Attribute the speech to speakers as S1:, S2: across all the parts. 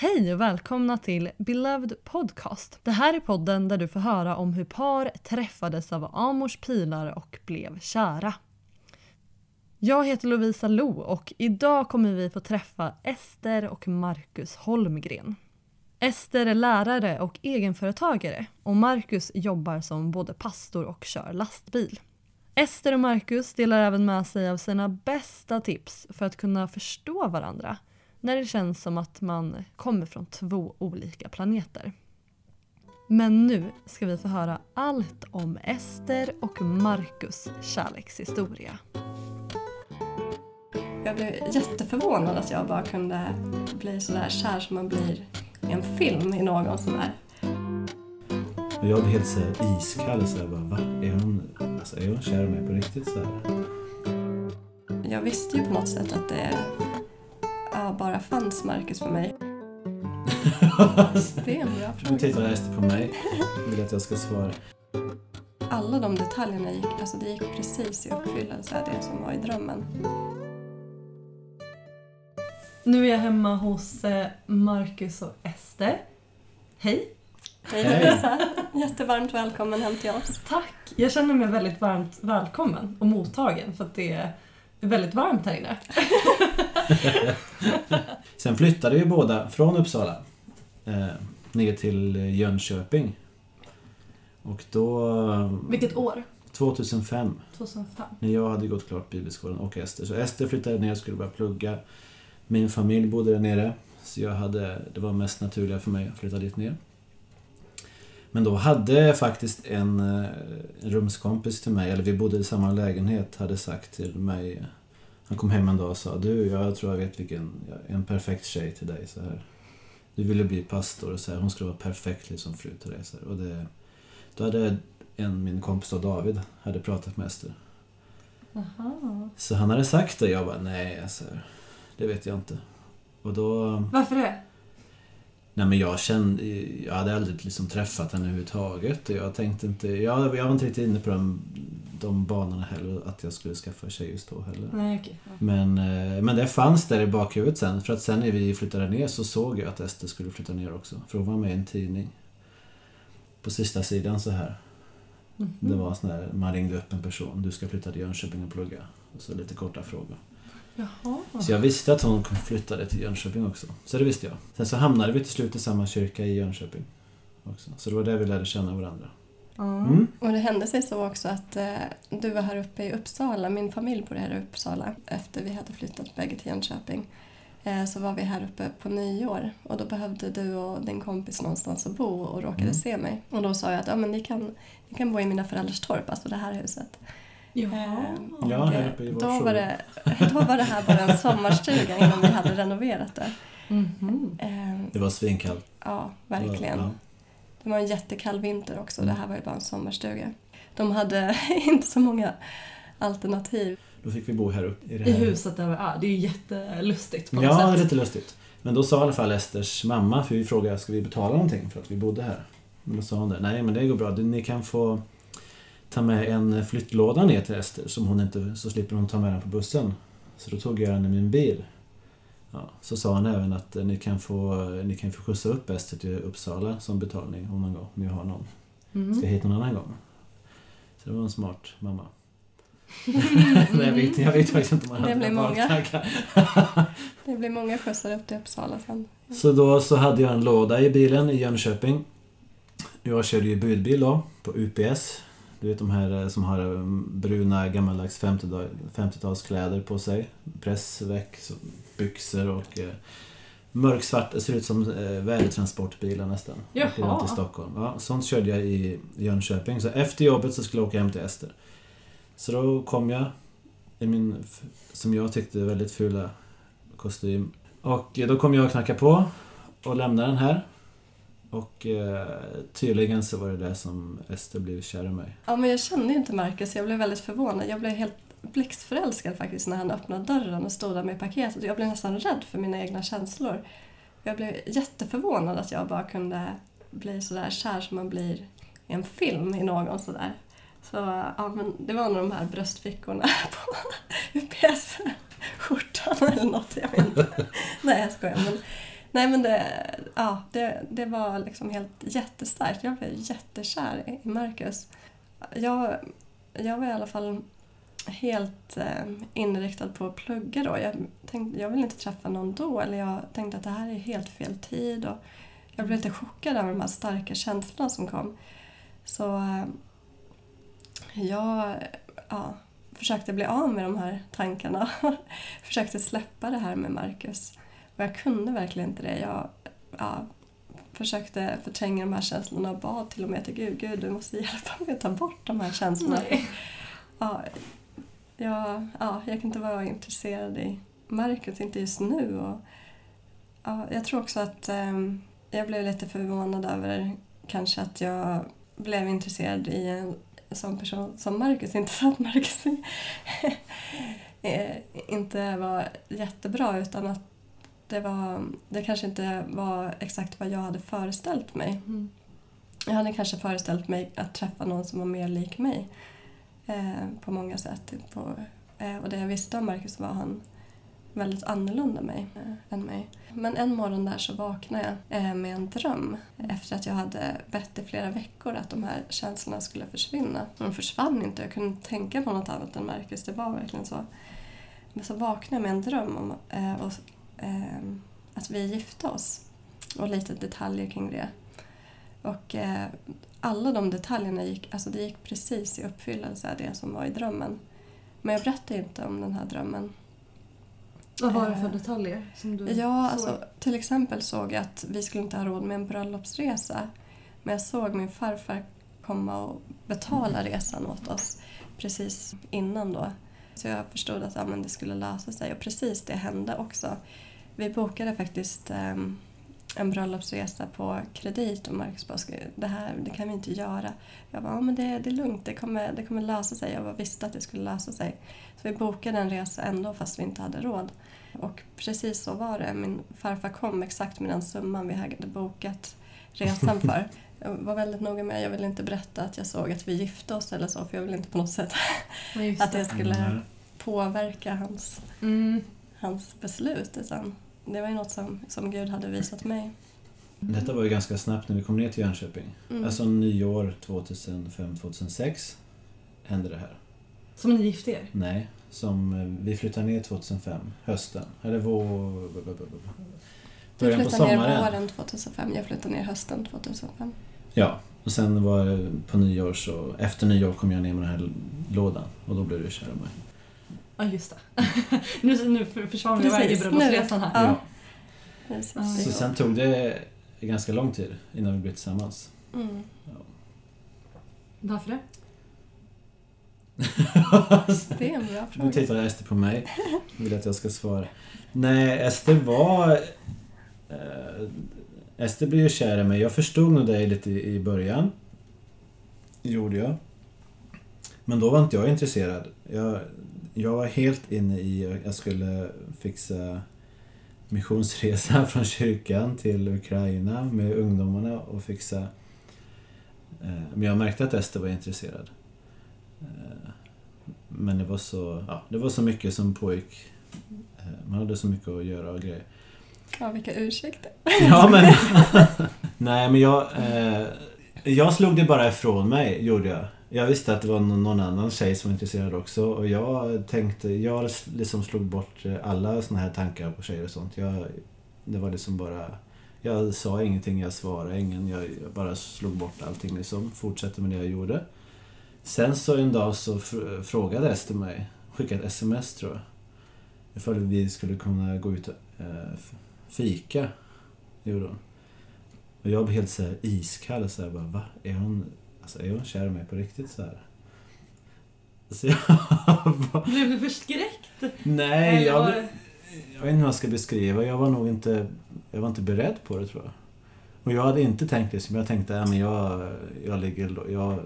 S1: Hej och välkomna till Beloved Podcast. Det här är podden där du får höra om hur par träffades av Amors pilar och blev kära. Jag heter Lovisa Lo och idag kommer vi få träffa Ester och Marcus Holmgren. Ester är lärare och egenföretagare och Marcus jobbar som både pastor och kör lastbil. Ester och Marcus delar även med sig av sina bästa tips för att kunna förstå varandra när det känns som att man kommer från två olika planeter. Men nu ska vi få höra allt om Ester och Marcus kärlekshistoria.
S2: Jag blev jätteförvånad att jag bara kunde bli sådär kär som man blir i en film i någon sådär.
S3: Och jag blev helt så här iskall. Så här, bara, va? Är hon, alltså, är hon kär i mig på riktigt? Så här?
S2: Jag visste ju på något sätt att det ja, bara fanns Marcus för mig. Det är en bra fråga.
S3: tittar Ester på mig och vill att jag ska svara.
S2: Alla de detaljerna gick, alltså det gick precis i uppfyllelse, det som var i drömmen.
S1: Nu är jag hemma hos eh, Marcus och Ester. Hej!
S2: Hej
S3: Hej.
S2: Lisa! Jättevarmt välkommen hem till oss.
S1: Tack! Jag känner mig väldigt varmt välkommen och mottagen för att det är väldigt varmt här inne.
S3: Sen flyttade vi båda från Uppsala eh, ner till Jönköping. Och då...
S1: Vilket år?
S3: 2005,
S1: 2005.
S3: när jag hade gått klart bibelskolan och Ester. Så Ester flyttade ner och skulle börja plugga. Min familj bodde där nere. Så jag hade, det var mest naturliga för mig att flytta dit ner. Men då hade faktiskt en, eh, en rumskompis till mig, eller vi bodde i samma lägenhet, hade sagt till mig Han kom hem en dag och sa Du, jag tror jag vet vilken, en perfekt tjej till dig så här. Du ville bli pastor och så här, hon skulle vara perfekt liksom fru till dig. Så här. Och det, då hade en, min kompis då, David, hade pratat med Ester.
S1: Aha.
S3: Så han hade sagt det, jag bara nej, alltså, det vet jag inte. Och då...
S1: Varför det?
S3: Nej men jag kände, jag hade aldrig liksom träffat henne överhuvudtaget. Jag tänkte inte, jag, jag var inte riktigt inne på de, de banorna heller, att jag skulle skaffa tjej just då heller.
S1: Nej. Ja.
S3: Men, eh, men det fanns där i bakhuvudet sen, för att sen när vi flyttade ner så såg jag att Ester skulle flytta ner också. För hon var med i en tidning. På sista sidan så här.
S1: Mhm.
S3: Det var sån här, man ringde upp en person, du ska flytta till Jönköping och plugga. Och så lite korta frågor.
S1: Jaha.
S3: Så jag visste att hon flyttade till Jönköping också. Så det visste jag. Sen så hamnade vi till slut i samma kyrka i Jönköping. Också. Så det var där vi lärde känna varandra.
S1: Ja.
S3: Mm.
S2: Och det hände sig så också att eh, du var här uppe i Uppsala, min familj bor här i Uppsala. Efter vi hade flyttat bägge till Jönköping eh, så var vi här uppe på nyår och då behövde du och din kompis någonstans att bo och råkade
S3: Mm.
S2: se mig. Och då sa jag att ja, men ni, kan, ni kan bo i mina föräldrars torp, alltså det här huset.
S1: Jaha.
S3: Ja, här uppe i vår
S2: då, var det, då var det här bara en sommarstuga innan vi hade renoverat det.
S1: Mhm.
S2: Eh,
S3: Det var svinkallt.
S2: ja, verkligen.
S3: Ja.
S2: Det var en jättekall vinter också.
S3: Mm.
S2: Det här var ju bara en sommarstuga. De hade inte så många alternativ.
S3: Då fick vi bo här uppe i det
S1: I
S3: här.
S1: huset där vi är. Det är ju jättelustigt på något
S3: Ja, det är
S1: sätt.
S3: lite lustigt. Men då sa i alla fall Esters mamma, för vi frågade ska vi betala någonting för att vi bodde här? Men då sa hon det, nej men det går bra, ni kan få ta med en flyttlåda ner till Ester som hon inte, så slipper hon ta med den på bussen. Så då tog jag den i min bil. Ja, så sa han även att eh, ni kan få, ni kan få skjutsa upp Ester till Uppsala som betalning om någon gång, om ni har någon.
S1: Mm.
S3: Ska hit någon annan gång. Så det var en smart mamma. Nej, jag vet, jag vet faktiskt inte om man
S2: Det
S3: hade
S2: blir
S3: några
S2: många. Det blev många skjutsar upp till Uppsala sen.
S3: Så då så hade jag en låda i bilen i Jönköping. Jag körde ju budbil då, på UPS. Du vet de här eh, som har eh, bruna gammaldags 50-tal 50-talskläder på sig. Pressväck, byxor och eh, mörksvart. Det ser ut som eh, värdetransportbilar nästan.
S1: Jaha.
S3: I Stockholm. Ja, sånt körde jag i Jönköping. Så efter jobbet så skulle jag åka hem till Ester. Så då kom jag i min, som jag tyckte, väldigt fula kostym. Och då kom jag och knackade på och lämnade den här. Och eh, tydligen så var det det som Ester blev kär i mig.
S2: Ja, men jag kände ju inte Marcus. Jag blev väldigt förvånad. Jag blev helt blixtförälskad faktiskt när han öppnade dörren och stod där med paketet. Jag blev nästan rädd för mina egna känslor. Jag blev jätteförvånad att jag bara kunde bli sådär kär som man blir i en film i någon sådär. Så ja, men det var nog de här bröstfickorna på UPS-skjortan eller något, jag vet inte. Nej, jag skojar. Men, nej, men det, ja, det, det var liksom helt jättestarkt. Jag blev jättekär i Marcus. Jag, jag var i alla fall helt eh, inriktad på att plugga då. Jag tänkte jag vill inte träffa någon då. Eller jag tänkte att det här är helt fel tid. Och jag blev lite chockad av de här starka känslorna som kom. Så eh, jag ja, försökte bli av med de här tankarna. försökte släppa det här med Marcus. Och jag kunde verkligen inte det. Jag ja, försökte förtränga de här känslorna och bad till och med till Gud, Gud du måste hjälpa mig att ta bort de här känslorna. Ja, jag, ja, jag kan inte vara intresserad i Marcus, inte just nu. Och, ja, jag tror också att eh, jag blev lite förvånad över kanske att jag blev intresserad i en sån person som Marcus. Inte för att Marcus eh, inte var jättebra utan att det, var, det kanske inte var exakt vad jag hade föreställt mig. Mm. Jag hade kanske föreställt mig att träffa någon som var mer lik mig eh, på många sätt. På, eh, och det jag visste om Marcus var han väldigt annorlunda mig, eh, än mig. Men en morgon där så vaknade jag eh, med en dröm efter att jag hade bett i flera veckor att de här känslorna skulle försvinna. De försvann inte, jag kunde inte tänka på något annat än Marcus, det var verkligen så. Men så vaknade jag med en dröm om eh, och, eh, att vi gifte oss och lite detaljer kring det. Och eh, alla de detaljerna gick, alltså det gick precis i uppfyllelse, det som var i drömmen. Men jag berättade inte om den här drömmen
S1: vad var det för eh, detaljer? Som du
S2: ja, alltså, till exempel såg jag att vi skulle inte ha råd med en bröllopsresa. Men jag såg min farfar komma och betala resan åt oss precis innan då. Så jag förstod att ja, men det skulle lösa sig och precis det hände också. Vi bokade faktiskt um, en bröllopsresa på kredit och Marcus bara, det här det kan vi inte göra. Jag bara, ja men det, det är lugnt, det kommer, det kommer lösa sig. Jag bara visste att det skulle lösa sig. Så vi bokade en resa ändå fast vi inte hade råd. Och precis så var det. Min farfar kom exakt med den summan vi hade bokat resan för. Jag var väldigt noga med, jag ville inte berätta att jag såg att vi gifte oss eller så för jag ville inte på något sätt det. att det skulle mm. påverka hans, mm. hans beslut. Utan det var ju något som, som Gud hade visat mig.
S3: Detta var ju ganska snabbt när vi kom ner till Jönköping. Mm. Alltså nyår 2005-2006 hände det här.
S1: Som ni gifte er?
S3: Nej, som eh, vi flyttade ner 2005, hösten. Eller vår...
S2: Början på sommaren. Du flyttade ner våren 2005, jag flyttade ner hösten 2005.
S3: Ja, och sen var det på nyår så... Efter nyår kom jag ner med den här lådan och då blev du kär i mig.
S1: Ja, just det. nu, nu försvann jag iväg i bröllopsresan här. Ja.
S3: ja. Så sen tog det ganska lång tid innan vi blev tillsammans. Mm. Ja.
S1: Varför det?
S2: det är en bra fråga.
S3: Nu tittar Ester på mig. Vill att jag ska svara. Nej, Ester var... Äh, Ester blev ju kär i mig. Jag förstod nog dig lite i, i början. Gjorde jag. Men då var inte jag intresserad. Jag, jag var helt inne i att jag skulle fixa missionsresa från kyrkan till Ukraina med ungdomarna och fixa... Eh, men jag märkte att Ester var intresserad. Eh, men det var så, ja, det var så mycket som pågick. Eh, man hade så mycket att göra och grejer.
S2: Ja, vilka ursäkter.
S3: Ja, men... nej, men jag... Eh, jag slog det bara ifrån mig, gjorde jag. Jag visste att det var någon annan tjej som var intresserad också och jag tänkte, jag liksom slog bort eh, alla såna här tankar på tjejer och sånt. Jag, det var liksom bara, jag sa ingenting, jag svarade ingen, jag, jag bara slog bort allting liksom. Fortsatte med det jag gjorde. Sen så en dag så frågade Ester mig, skickade ett sms tror jag. Ifall vi skulle kunna gå ut och äh, fika. Gjorde hon. Och jag blev helt så här iskall. Så här, bara, va? Är hon, alltså, är hon kär i mig på riktigt? så här?
S1: Så jag bara, Blev du förskräckt?
S3: Nej, jag, jag vet inte hur jag ska beskriva. Jag var nog inte, jag var inte beredd på det tror jag. Och jag hade inte tänkt det som jag tänkte, att jag, jag, ligger, jag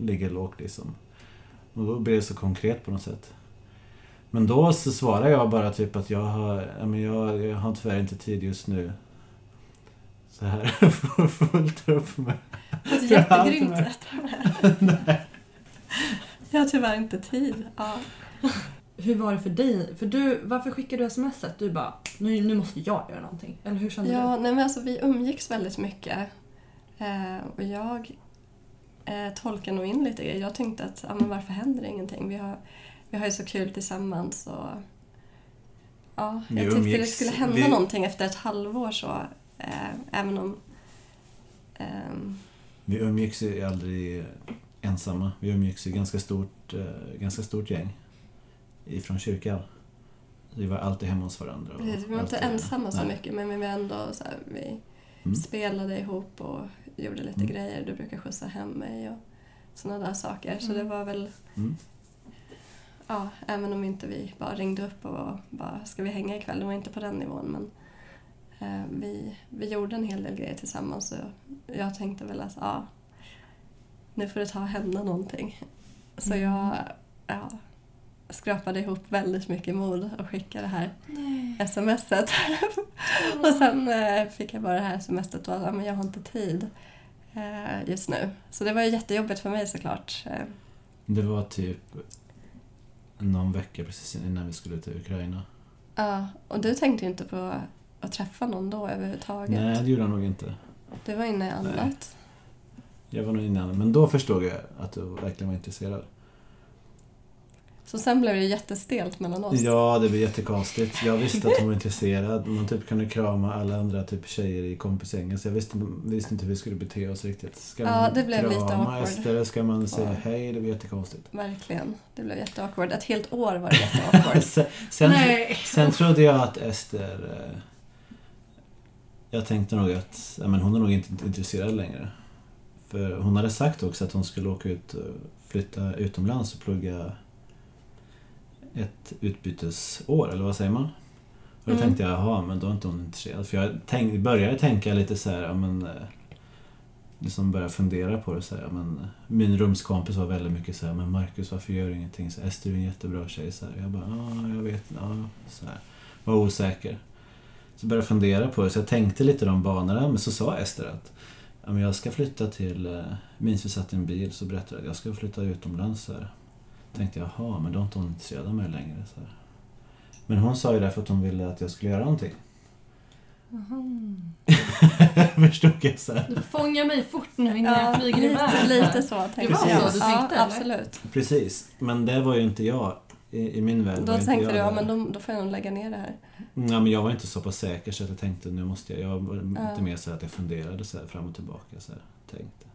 S3: ligger lågt liksom. Och då blev det så konkret på något sätt. Men då så svarade jag bara typ att jag har, jag, jag har tyvärr inte tid just nu. Så här, fullt upp med...
S2: På ett jättegrymt sätt. jag har tyvärr inte tid. Ja.
S1: hur var det för dig? För du, varför skickade du smset? Du bara, nu, nu måste jag göra någonting. Eller hur kände
S2: Ja,
S1: du?
S2: nej men alltså vi umgicks väldigt mycket. Eh, och jag eh, tolkade nog in lite det. Jag tänkte att, ja men varför händer det ingenting? Vi har, vi har ju så kul tillsammans och... Ja,
S3: Vi
S2: jag tyckte det
S3: umgicks-
S2: skulle hända
S3: vi-
S2: någonting efter ett halvår så. Eh, även om...
S3: Vi umgicks ju aldrig ensamma. Vi umgicks i ganska stort, eh, ganska stort gäng ifrån kyrkan. Vi var alltid hemma hos varandra. och
S2: precis, vi var inte ensamma så
S3: Nej.
S2: mycket men vi var ändå så här, vi
S3: Mm.
S2: spelade ihop och gjorde lite
S3: Mm.
S2: grejer. Du brukar skjutsa hem mig och sådana där saker. Så
S1: Mm.
S2: det var väl
S3: Mm.
S2: Ja, även om inte vi bara ringde upp och bara ska vi hänga ikväll? Det var inte på den nivån men vi, vi gjorde en hel del grejer tillsammans och jag tänkte väl att ja, nu får det ta och hända någonting. Så
S1: Mm.
S2: jag ja, skrapade ihop väldigt mycket mod och skickade det här
S1: Nej.
S2: smset. och sen eh, fick jag bara det här smset och att men jag har inte tid eh, just nu. Så det var ju jättejobbigt för mig såklart. Eh,
S3: Det var typ någon vecka precis innan vi skulle till Ukraina.
S2: Ja, och du tänkte ju inte på att träffa någon då överhuvudtaget.
S3: Nej, det gjorde han nog inte.
S2: Du var inne i annat.
S3: Jag var nog innan, men då förstod jag att du verkligen var intresserad.
S2: Så sen blev det jättestelt mellan oss.
S3: Ja, det blev jättekonstigt. Jag visste att hon var intresserad. Man typ kunde krama alla andra typ tjejer i kompisgängen. Så jag visste, visste inte hur vi skulle bete oss riktigt. Ska
S2: Ja,
S3: man
S2: det blev lite
S3: krama
S2: awkward.
S3: Ester? Ska man säga
S2: Ja.
S3: hej? Det blev jättekonstigt.
S2: Verkligen. Det blev jätteawkward. Ett helt år var det jätteawkward.
S3: sen, sen,
S1: Nej.
S3: sen trodde jag att Ester... Jag tänkte nog att ja, men hon är nog inte intresserad längre. För hon hade sagt också att hon skulle åka ut flytta utomlands och plugga ett utbytesår, eller vad säger man? Och då
S2: Mm.
S3: tänkte jag, jaha, men då är inte hon intresserad. För jag tänk, började tänka lite så här, ja men... eh, Liksom började fundera på det så här, men eh, Min rumskompis var väldigt mycket så här, men Marcus varför gör du ingenting? Så Ester är en jättebra tjej. Så här. Jag bara, ja, jag vet, ja, så här. Var osäker. Så började jag fundera på det, så jag tänkte lite de banorna, men så sa Ester att ja, men jag ska flytta till, minns vi satt i en bil, så berättade jag att jag ska flytta utomlands. Så här. tänkte jag, jaha, men då är inte hon intresserad av mig längre. Så här. Men hon sa ju det för att hon ville att jag skulle göra någonting. Förstod jag så här.
S1: Du fångar mig fort nu innan jag flyger
S2: lite,
S1: iväg.
S2: lite så tänkte
S3: var
S2: jag.
S3: så
S1: du
S2: ja,
S1: tänkte, eller?
S2: absolut.
S3: Precis, men det var ju inte jag. I, i min värld
S2: Då tänkte
S3: jag
S2: du, ja men då, då får jag nog lägga ner det här.
S3: Ja, men jag var inte så pass säker så att jag tänkte nu måste jag. Jag var
S2: Ja.
S3: inte mer så att jag funderade så fram och tillbaka. Så här, tänkte.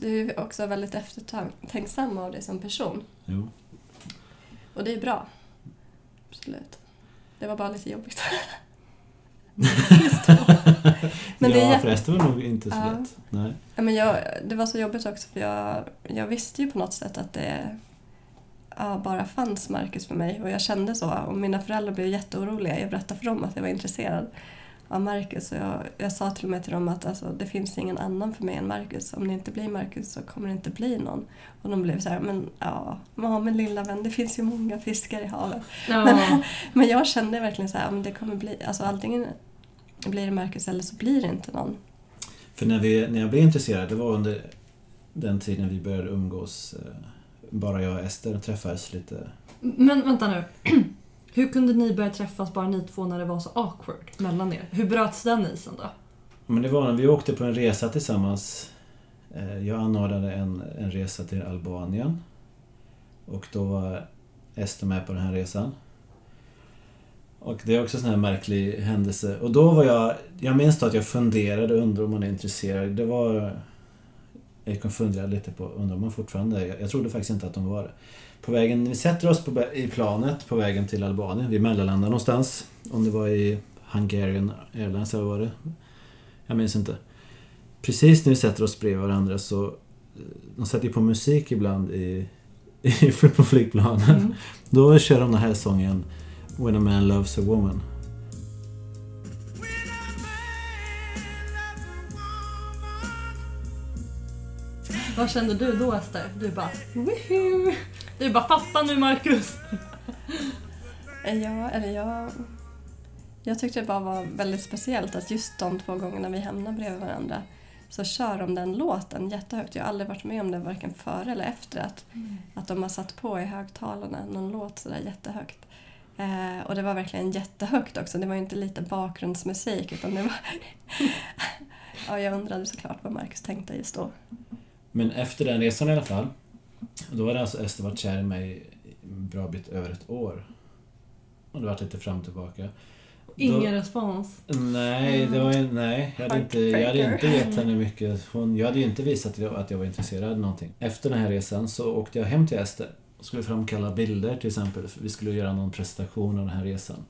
S2: Du är också väldigt eftertänksam av dig som person.
S3: Jo.
S2: Och det är bra. Absolut. Det var bara lite jobbigt. Men det är
S3: ja,
S2: jätte-
S3: förresten var det nog inte så
S2: Ja.
S3: lätt. Nej.
S2: Ja, men jag, det var så jobbigt också för jag, jag visste ju på något sätt att det ja, bara fanns Marcus för mig och jag kände så och mina föräldrar blev jätteoroliga. Jag berättade för dem att jag var intresserad av Marcus och jag, jag sa till och med till dem att alltså, det finns ingen annan för mig än Marcus. Om det inte blir Marcus så kommer det inte bli någon. Och de blev så här, men ja, ja men lilla vän, det finns ju många fiskar i havet.
S1: Ja.
S2: Men, men jag kände verkligen så här, men det kommer bli, alltså antingen blir det Marcus eller så blir det inte någon.
S3: För när, vi, när jag blev intresserad, det var under den tiden vi började umgås. Bara jag och Ester träffades lite.
S1: Men vänta nu. Hur kunde ni börja träffas bara ni två när det var så awkward mellan er? Hur bröts den isen då?
S3: Men det var när vi åkte på en resa tillsammans. Eh, Jag anordnade en, en resa till Albanien. Och då var Ester med på den här resan. Och det är också en sån här märklig händelse. Och då var jag... Jag minns då att jag funderade och undrade om man är intresserad. Det var... Jag gick och funderade lite på, undrar om man fortfarande. Jag, jag trodde faktiskt inte att de var det. På vägen, vi sätter oss på, i planet på vägen till Albanien. Vi mellanlandar någonstans. Om det var i Hungarian Airlines eller vad var det? Jag minns inte. Precis när vi sätter oss bredvid varandra så... eh, De sätter ju på musik ibland i, i, på flygplanen.
S1: Mm.
S3: Då kör de den här sången When a man loves a woman.
S1: Vad kände du då Ester? Du bara Woohoo! Du bara fatta nu Marcus!
S2: Ja, eller jag... Jag tyckte det bara var väldigt speciellt att just de två gångerna vi hamnade bredvid varandra så kör de den låten jättehögt. Jag har aldrig varit med om det varken före eller efter att, att de har satt på i högtalarna någon låt sådär jättehögt. Eh, och det var verkligen jättehögt också. Det var ju inte lite bakgrundsmusik utan det var... ja, jag undrade såklart vad Marcus tänkte just då.
S3: Men efter den resan i alla fall. Då hade alltså Ester varit kär i mig en bra bit över ett år. Och det var lite fram och tillbaka.
S1: Ingen respons.
S3: Nej, det var ju, nej jag, hade inte, jag hade inte gett henne mycket. Hon, jag hade ju inte visat att jag, att jag var intresserad av någonting. Efter den här resan så åkte jag hem till Ester och skulle framkalla bilder till exempel. För vi skulle göra någon presentation av den här resan.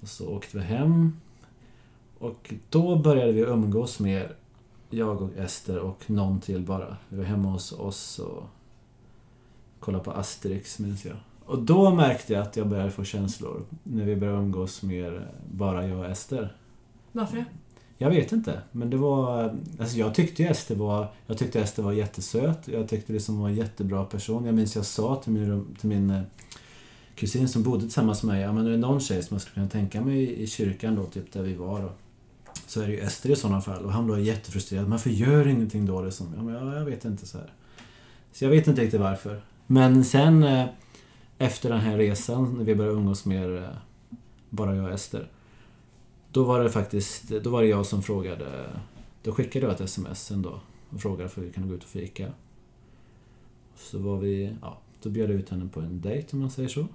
S3: Och så åkte vi hem. Och då började vi umgås mer. Jag och Ester och någon till bara. Vi var hemma hos oss och kollade på Asterix minns jag. Och då märkte jag att jag började få känslor. När vi började umgås mer bara jag och Ester.
S1: Varför det?
S3: Jag vet inte, men det var... Alltså jag tyckte Ester var... Jag tyckte Ester var jättesöt. Jag tyckte det som var en jättebra person. Jag minns jag sa till min, till min eh, kusin som bodde tillsammans med mig. Ja men är det någon tjej som jag skulle kunna tänka mig i kyrkan då, typ där vi var då. Så är det ju Ester i sådana fall. Och han blev jättefrustrerad. Varför gör ingenting då? Det som, ja, men jag, jag vet inte så här. Så jag vet inte riktigt varför. Men sen eh, efter den här resan, när vi började umgås mer, eh, bara jag och Ester. Då var det faktiskt, då var det jag som frågade. Då skickade jag ett sms en dag och frågade för vi kunde gå ut och fika. Så var vi, ja, då bjöd jag ut henne på en dejt om man säger så.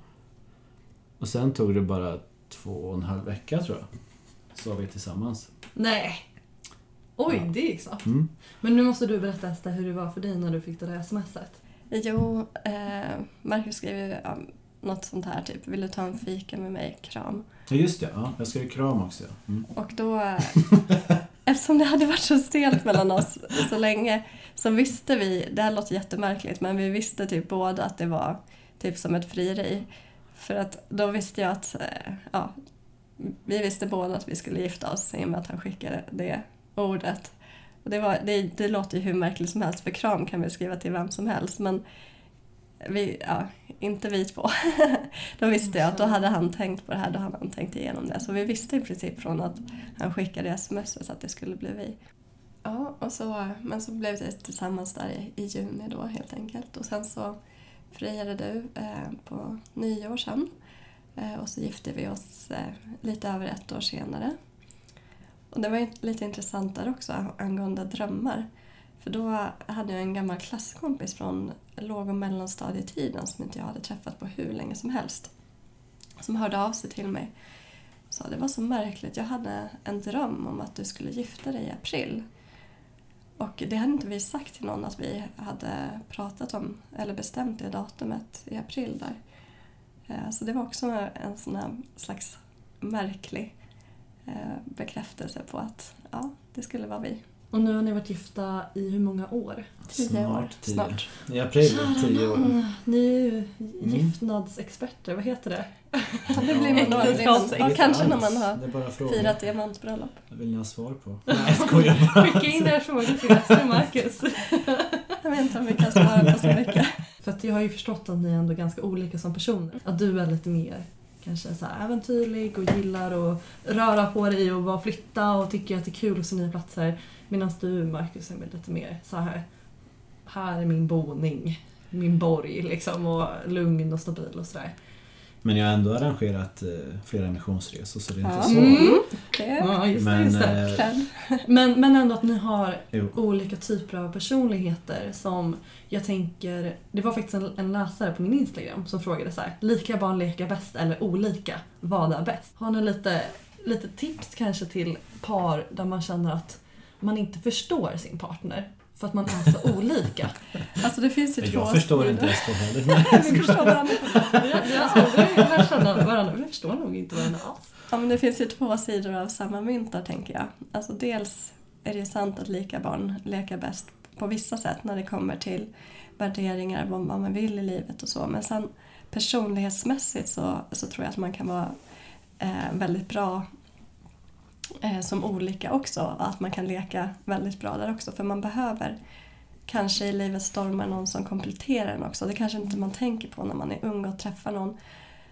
S3: Och sen tog det bara två och en halv vecka tror jag. Så var vi tillsammans.
S1: Nej. Oj,
S3: Ja.
S1: det gick snabbt.
S3: Mm.
S1: Men nu måste du berätta Ester hur det var för dig när du fick det där smset.
S2: Jo, eh, Marcus skrev ju ja, något sånt här typ. Vill du ta en fika med mig? Kram.
S3: Ja just det, ja, jag skrev kram också. ja. Mm.
S2: Och då, eftersom det hade varit så stelt mellan oss så länge, så visste vi, det här låter jättemärkligt, men vi visste typ båda att det var typ som ett frieri. För att då visste jag att, eh, ja, vi visste båda att vi skulle gifta oss i och med att han skickade det ordet. Och det, var, det, det låter ju hur märkligt som helst, för kram kan vi skriva till vem som helst, men vi, ja, inte vi två. då visste jag att då hade han tänkt på det här, då hade han tänkt igenom det. Så vi visste i princip från att han skickade sms att det skulle bli vi. Ja, och så, men så blev det tillsammans där i, i juni då helt enkelt. Och sen så friade du eh, på nyår sen. Eh, och så gifte vi oss eh, lite över ett år senare. Och det var lite intressant där också angående drömmar. För då hade jag en gammal klasskompis från låg och mellanstadietiden som inte jag hade träffat på hur länge som helst. Som hörde av sig till mig och sa det var så märkligt, jag hade en dröm om att du skulle gifta dig i april. Och det hade inte vi sagt till någon att vi hade pratat om eller bestämt det datumet i april där. Eh, Så det var också en sån här slags märklig eh, bekräftelse på att ja, det skulle vara vi.
S1: Och nu har ni varit gifta i hur många år?
S2: Tio
S3: Snart
S2: år.
S3: tio.
S2: Snart.
S3: I april, tio år.
S1: nån, Ni är ju
S3: Mm.
S1: giftnadsexperter, vad heter det?
S2: Ja, det blir man då. Redan- Ja, kanske när man har
S3: Det är bara frågor.
S2: firat diamantbröllop.
S3: Vad vill ni ha svar på? Nej, skojar bara.
S1: Skicka in era frågor till Ester Marcus.
S2: Jag vet inte om vi kan svara på så mycket.
S1: För att jag har ju förstått att ni är ändå ganska olika som personer. Att du är lite mer kanske så här äventyrlig och gillar att röra på dig och bara flytta och tycker att det är kul att se nya platser. Medan du Marcus är lite mer så här. Här är min boning, min borg liksom och lugn och stabil och sådär.
S3: Men jag har ändå arrangerat eh, flera missionsresor så det är inte
S2: Ja.
S3: så.
S1: Mm.
S2: Det
S1: Ja, just.
S3: Men,
S1: Just det.
S3: eh.
S1: Men, men ändå att ni har
S3: jo.
S1: olika typer av personligheter som jag tänker... Det var faktiskt en, en läsare på min Instagram som frågade så här. Lika barn leka bäst eller olika? Vad är bäst? Har ni lite, lite tips kanske till par där man känner att man inte förstår sin partner för att man är så olika?
S2: Alltså det finns ju två
S3: Jag förstår inte Ester heller.
S2: Vi förstår varandra.
S1: Vi vi alltså, vi lär känna varandra, vi förstår nog inte varandra alls.
S2: Ja, men det finns ju två sidor av samma mynt där, tänker jag. Alltså dels är det sant att lika barn leker bäst på vissa sätt när det kommer till värderingar, vad man vill i livet och så. Men sen personlighetsmässigt så, så tror jag att man kan vara eh, väldigt bra eh, som olika också. Att man kan leka väldigt bra där också. För man behöver kanske i livets stormar någon som kompletterar en också. Det kanske inte man tänker på när man är ung och träffar någon.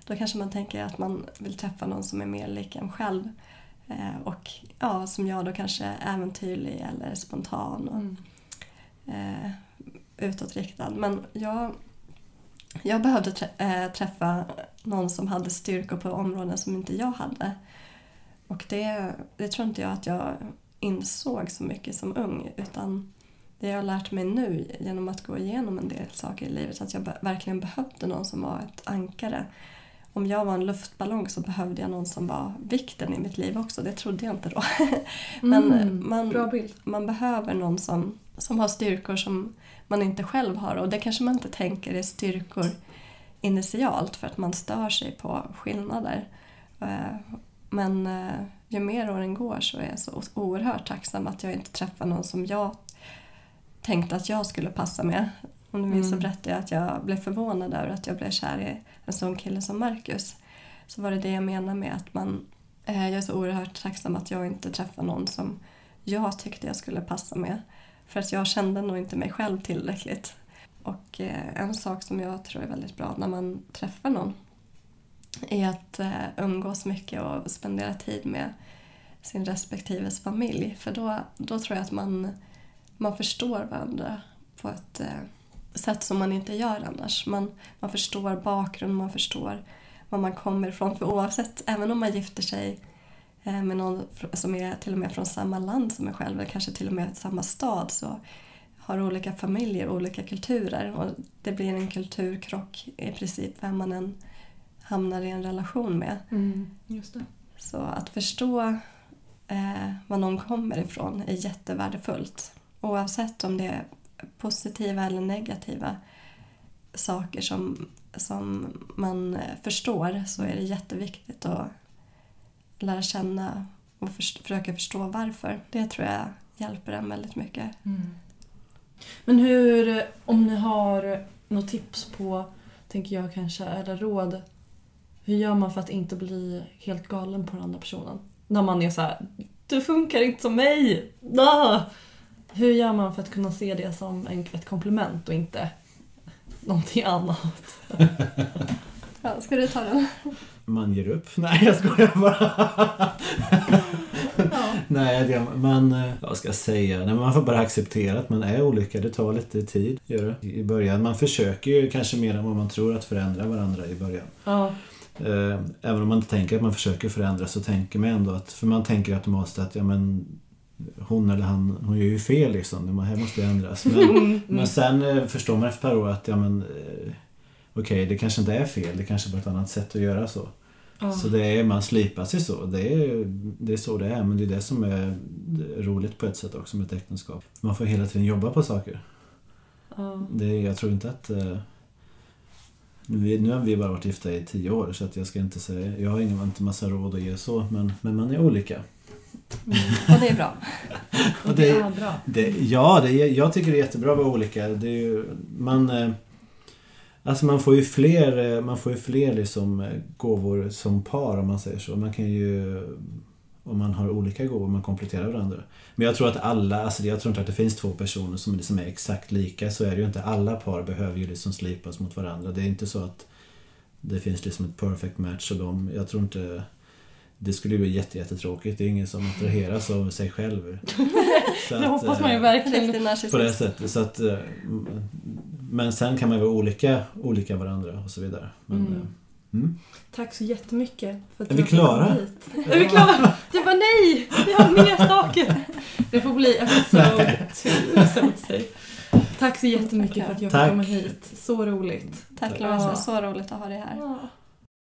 S2: Då kanske man tänker att man vill träffa någon som är mer lik en själv. Eh, och ja, som jag då kanske äventyrlig eller spontan och
S1: Mm.
S2: eh, utåtriktad. Men jag, jag behövde trä, eh, träffa någon som hade styrkor på områden som inte jag hade. Och det, det tror inte jag att jag insåg så mycket som ung utan det jag har lärt mig nu genom att gå igenom en del saker i livet att jag verkligen behövde någon som var ett ankare. Om jag var en luftballong så behövde jag någon som var vikten i mitt liv också. Det trodde jag inte då. Men
S1: Mm,
S2: man, man behöver någon som, som har styrkor som man inte själv har och det kanske man inte tänker är styrkor initialt för att man stör sig på skillnader. Men eh, ju mer åren går så är jag så oerhört tacksam att jag inte träffar någon som jag tänkte att jag skulle passa med. Om du minns så
S1: Mm.
S2: berättade jag att jag blev förvånad över att jag blev kär i en sån kille som Marcus. Så var det det jag menar med att man... Eh, jag är så oerhört tacksam att jag inte träffar någon som jag tyckte jag skulle passa med. För att jag kände nog inte mig själv tillräckligt. Och eh, en sak som jag tror är väldigt bra när man träffar någon är att eh, umgås mycket och spendera tid med sin respektives familj. För då, då tror jag att man, man förstår varandra på ett eh, sätt som man inte gör annars. Man, man förstår bakgrund, man förstår var man kommer ifrån. För oavsett, även om man gifter sig eh, med någon som är till och med från samma land som en själv, eller kanske till och med samma stad, så har olika familjer olika kulturer och det blir en kulturkrock i princip vem man än hamnar i en relation med.
S1: Mm.
S2: Så att förstå eh, var någon kommer ifrån är jättevärdefullt. Oavsett om det är positiva eller negativa saker som, som man eh, förstår så är det jätteviktigt att lära känna och först- försöka förstå varför. Det tror jag hjälper en väldigt mycket.
S1: Men hur, om ni har något tips på, tänker jag kanske, eller råd. Hur gör man för att inte bli helt galen på den andra personen? När man är så här, du funkar inte som mig! Ah! Hur gör man för att kunna se det som en, ett komplement och inte någonting annat?
S2: Ja, ska du ta den?
S3: Man ger upp. Nej, jag skojar bara.
S1: Ja.
S3: Nej, det, man, eh, vad ska jag säga? Nej, man får bara acceptera att man är olika. Det tar lite tid. Gör det. I början. Man försöker ju kanske mer än vad man tror att förändra varandra i början.
S1: Ja.
S3: Eh, Även om man inte tänker att man försöker förändra så tänker man ändå att... För man tänker automatiskt att ja, men, hon eller han, hon gör ju fel liksom. Det här måste ändras. Men, men sen eh, förstår man efter ett par år att ja, men, eh, okej, det kanske inte är fel. Det kanske bara är ett annat sätt att göra så.
S1: Ja.
S3: Så det är, man slipar sig så. Det är, det är så det är. Men det är det som är roligt på ett sätt också med ett äktenskap. Man får hela tiden jobba på saker.
S1: Ja.
S3: Det, jag tror inte att... vi, nu har vi bara varit gifta i tio år så att jag ska inte säga... Jag har ingen inte massa råd att ge så men, men man är olika.
S2: Och det är bra.
S1: Och det är bra.
S3: Det, ja, det, jag tycker det är jättebra att vara olika. Det är ju, man, eh, alltså man får ju fler, eh, man får ju fler liksom eh, gåvor som par om man säger så. Man kan ju, om man har olika gåvor, man kompletterar varandra. Men jag tror att alla, alltså jag tror inte att det finns två personer som liksom är exakt lika. Så är det ju inte. Alla par behöver ju liksom slipas mot varandra. Det är inte så att det finns liksom ett perfect match och de, jag tror inte det skulle ju bli jätte, jättetråkigt. Det är ingen som attraheras av sig själv. Så
S1: Det
S3: att,
S1: hoppas man ju
S3: eh,
S1: verkligen.
S3: På det sättet. Så att, eh, men sen kan man ju vara olika, olika varandra och så vidare. Men,
S1: Mm.
S3: Mm.
S1: Tack så jättemycket för att
S3: Är
S1: du
S3: vi klara?
S1: hit. Är vi klara? Du bara nej! Vi har mer saker! Det får bli episode two, så att säga. Tack så jättemycket för att jag fick komma hit. Så roligt.
S2: Tack
S3: Tack.
S2: Lovisa,
S1: Ja.
S2: så roligt att ha dig här.
S1: Ja.